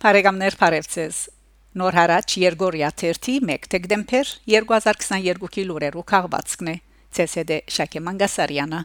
Բարեկամներ Փարեվցես Նոր հարաճ Երգորիա 1 դեկտեմբեր 2022-ի լուրերով քաղվածքն է ՑՍԴ Շակե Մանգասարյանը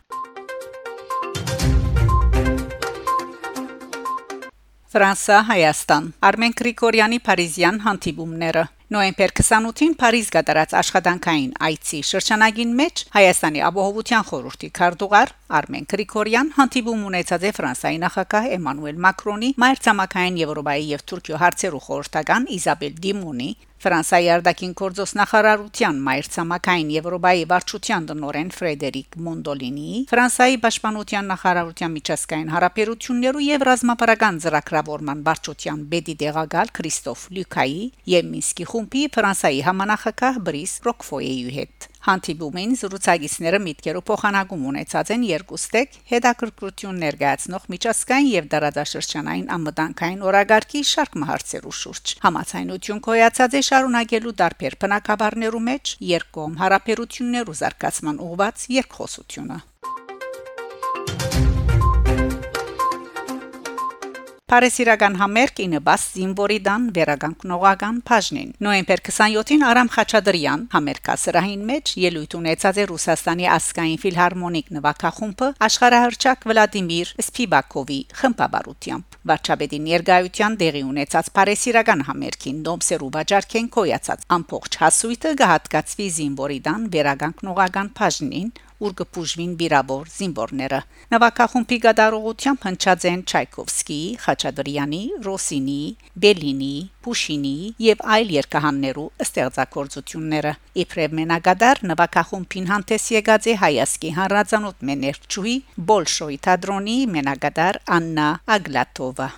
Ֆրանսա Հայաստան Արմեն Գրիգորյանի Փարիզյան հանդիպումները Նոյեմբեր 28-ին Փարիզ գդարած աշխատանքային այցի շրջանագին մեջ Հայաստանի ապահովության խորհրդի քարտուղար Արմեն Գրիգորյան հանդիպում ունեցած է Ֆրանսայի նախագահ Էմանուել Մակրոնի, Մայրցամաքային Եվրոպայի եւ Թուրքիո հարցերու խորհրդական Իզաբել Դիմոնի Ֆրանսիայի արտաքին գործոս նախարարության մայրցամաքային Եվրոպայի վարչության տնօրեն Ֆրեդերիկ Մոնդոլինի, Ֆրանսիայի պաշտպանության նախարարության միջազգային հարաբերություններու եւ ռազմավարական ծրագրավորման վարչության բեդի դեղագալ Քրիստոֆ Լյուկայի եւ Մինսկի խումբի Ֆրանսիայի համանախագահ Բրիս Ռոկֆոյեի հետ Հանդիպումին զրուցակիցները միտքերով փոխանակում ունեցած են երկուստեք հետաքրքրություն ներկայացնող միջազգային եւ դարադաշրջանային անվտանգային օրագարկի շարք մահարցերու շուրջ համացայնություն կոյացած է շարունակելու դարբեր բնակաբարներու մեջ երկկողմ հարաբերություններու զարգացման ուղղված երկխոսությունը Փարեսիրական համերգ ինը բաս զիմբորիդան վերագանքնողական բաժնին նոյեմբեր 27-ին Արամ Խաչատրյան համերգասրահին մեջ ելույթ ունեցած է Ռուսաստանի ասկային ֆիլհարմոնիկ նվագախումբը աշխարհահռչակ Վլադիմիր Սպիվակովի խմբաբարությամբ Վարչապետի ներկայության դեղի ունեցած Փարեսիրական համերգին դոմսերու վաճառքեն կոյացած ամբողջ հասույթը կհատկացվի զիմբորիդան վերագանքնողական բաժնին ուր կփուժվին վիրավոր զինվորները։ Նավակախումբի գդարողությամբ հնչած են Չայկովսկի, Խաչատրյանի, Ռոսինի, Բելինի, Պուշինի եւ այլ երկհաններու ստեղծագործությունները։ Իբրև մենագադար նավակախումբին հանդես եկած է հայասկի հանրազանոթ մեներչուի Բոլշոյ թատրոնի մենագադար Աննա Ագլատովա։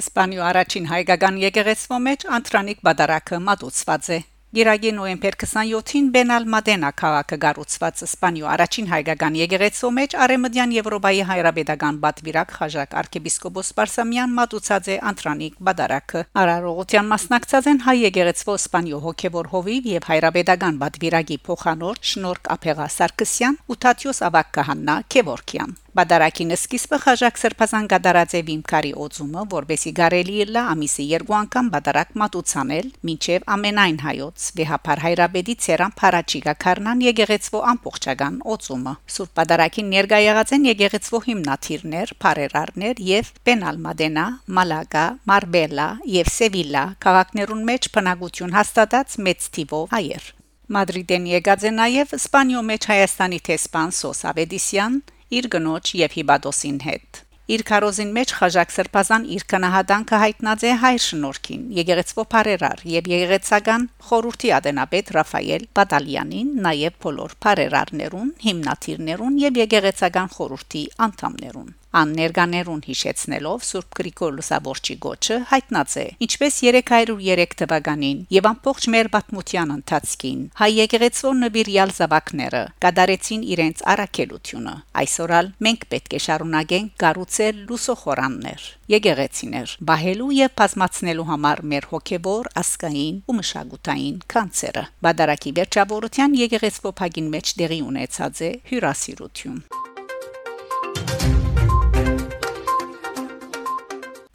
Իսպանիա առաջին հայկական եկեղեցվո մեջ Անտրանիկ Բադարակը մատուցված է Գիրագի նոյեմբեր 27-ին Բենալմադենա քաղաքը գառուցված Իսպանիո առաջին հայկական եկեղեցու մեջ Արեմդյան Եվրոպայի հայրաբեդական բատվիրակ Խաժակ arczepiskopos Պարսամյան մատուցած է Անտրանիկ Բադարակը Արարողության մասնակցած են հայ եկեղեցու Իսպանիո հոգևոր հովիվ եւ հայրաբեդական բատվիրակի փոխանոր Շնորհ Ափեղա Սարգսյան ու Թաթյոս Ավակ Կահաննա Քևորքյան Բադարակին սկիզբը խաժակ սրբազան գդարած է վիմքարի օծումը, որբեսի գարելի լա ամիսի երկու անգամ բադարակ մատուցանել, մինչև ամենայն հայոց վեհապար հայրաբեդի ցերան փարաչիգա քարնան եկեղեցվո ամբողջական օծումը։ Սուրբ բադարակին ներկա եղած են եկեղեցվո հիմնադիրներ, փարերարներ եւ Պենալմադենա, Մալագա, Մարբելա եւ Սևիլա քաղաքներուն մեջ բնակություն հաստատած մեծ թիվով հայեր։ Մադրիդեն եկած է նաև Իսպանիո մեջ Հայաստանի տեսփան Սոս Ավեդիսյան իր գնոջ եւ Հիբադոսին հետ։ Իր քարոզին մեջ խաժակ սրբազան իր կնահատանքը հայտնած է հայր շնորհքին եկեղեցվո բարերար եւ եկեղեցական խորհրդի ադենապետ Ռաֆայել Պատալյանին նաեւ բոլոր բարերարներուն հիմնադիրներուն եւ եկեղեցական խորհրդի անդամներուն Ան ներկաներուն հիշեցնելով Սուրբ Գրիգոր Լուսավորչի գոչը հայտնած է. Ինչպես 303 թվականին եւ ամբողջ մեր պատմության ընթացքին հայ եկեղեցուն նվիրյալ զավակները կդարեցին իրենց առաքելությունը. Այսօրալ մենք պետք է շարունակենք կառուցել լուսոխորաններ եկեղեցիներ բահելու եւ բազմացնելու համար մեր հոգեբոր ասկային ու մշակութային կանցերը բադարակի վերջավորության եկեղեցվոփագին մեջ դեղի ունեցած է հյուրասիրություն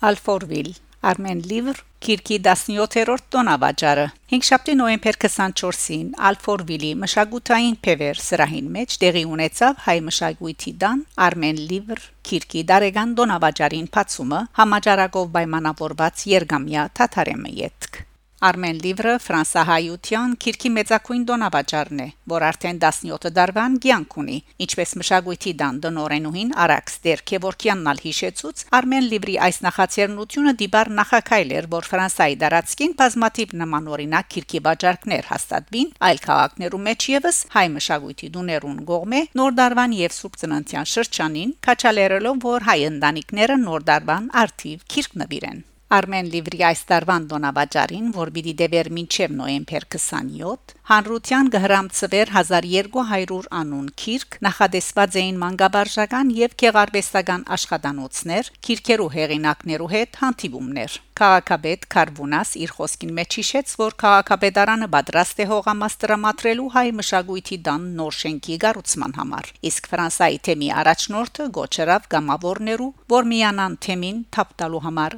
Alfortville Armen Livre Կիրքի 17-րդ տոնավաճառը 5 շաբթի նոյեմբեր 24-ին Alfortville-ի մշակութային փևեր սրահին մեջ տեղի ունեցավ հայ մշակույթի դան Armen Livre Կիրքի դարեգան տոնավաճառին բացումը համաճարակով պայմանավորված երգամյա թաթարեմը յետք Արմեն Լիվրը ֆրանսահայության քիրքի մեծակույն դոնավաճառն է, որ արդեն 17 դարվան կյանք ունի, ինչպես մշակույթի դան դնորենուհին Արաքս Դերքեվորքյանն ալ հիշեցուց, Արմեն Լիվրի այս նախաձեռնությունը դիբար նախակայլ էր, որ Ֆրանսայի դարածքին բազմաթիվ նմանօրինակ քիրքի վաճառքներ հաստատվին, այլ քաղաքներում մեջ եւս հայ մշակույթի դուներուն գողմե նոր դարվան եւ Սուրբ Ծննդյան շրջանին քաչալերելով, որ հայ ընտանիքները նոր դարվան արդիվ քիրք նվիրեն Արմեն Լիվրի այս տարվան դոնավաճարին, որ պիտի դեվեր մինչև նոեմբեր 27, հանրության գհրամցվեր 1200 անուն քիրք, նախադեсված էին մանկաբարձական եւ գեղարվեստական աշխատանոցներ, քիրքերու հեղինակներու հետ հանդիպումներ։ Քաղաքապետ Կարբունաս իր խոսքին մեջ հիշեց, որ քաղաքապետարանը պատրաստ է հողամաս տրամադրելու հայ մշակույթի դան նոր շենքի կառուցման համար։ Իսկ Ֆրանսայի թեմի առաջնորդը գոչերավ գամավորներու, որ միանան թեմին թափտալու համար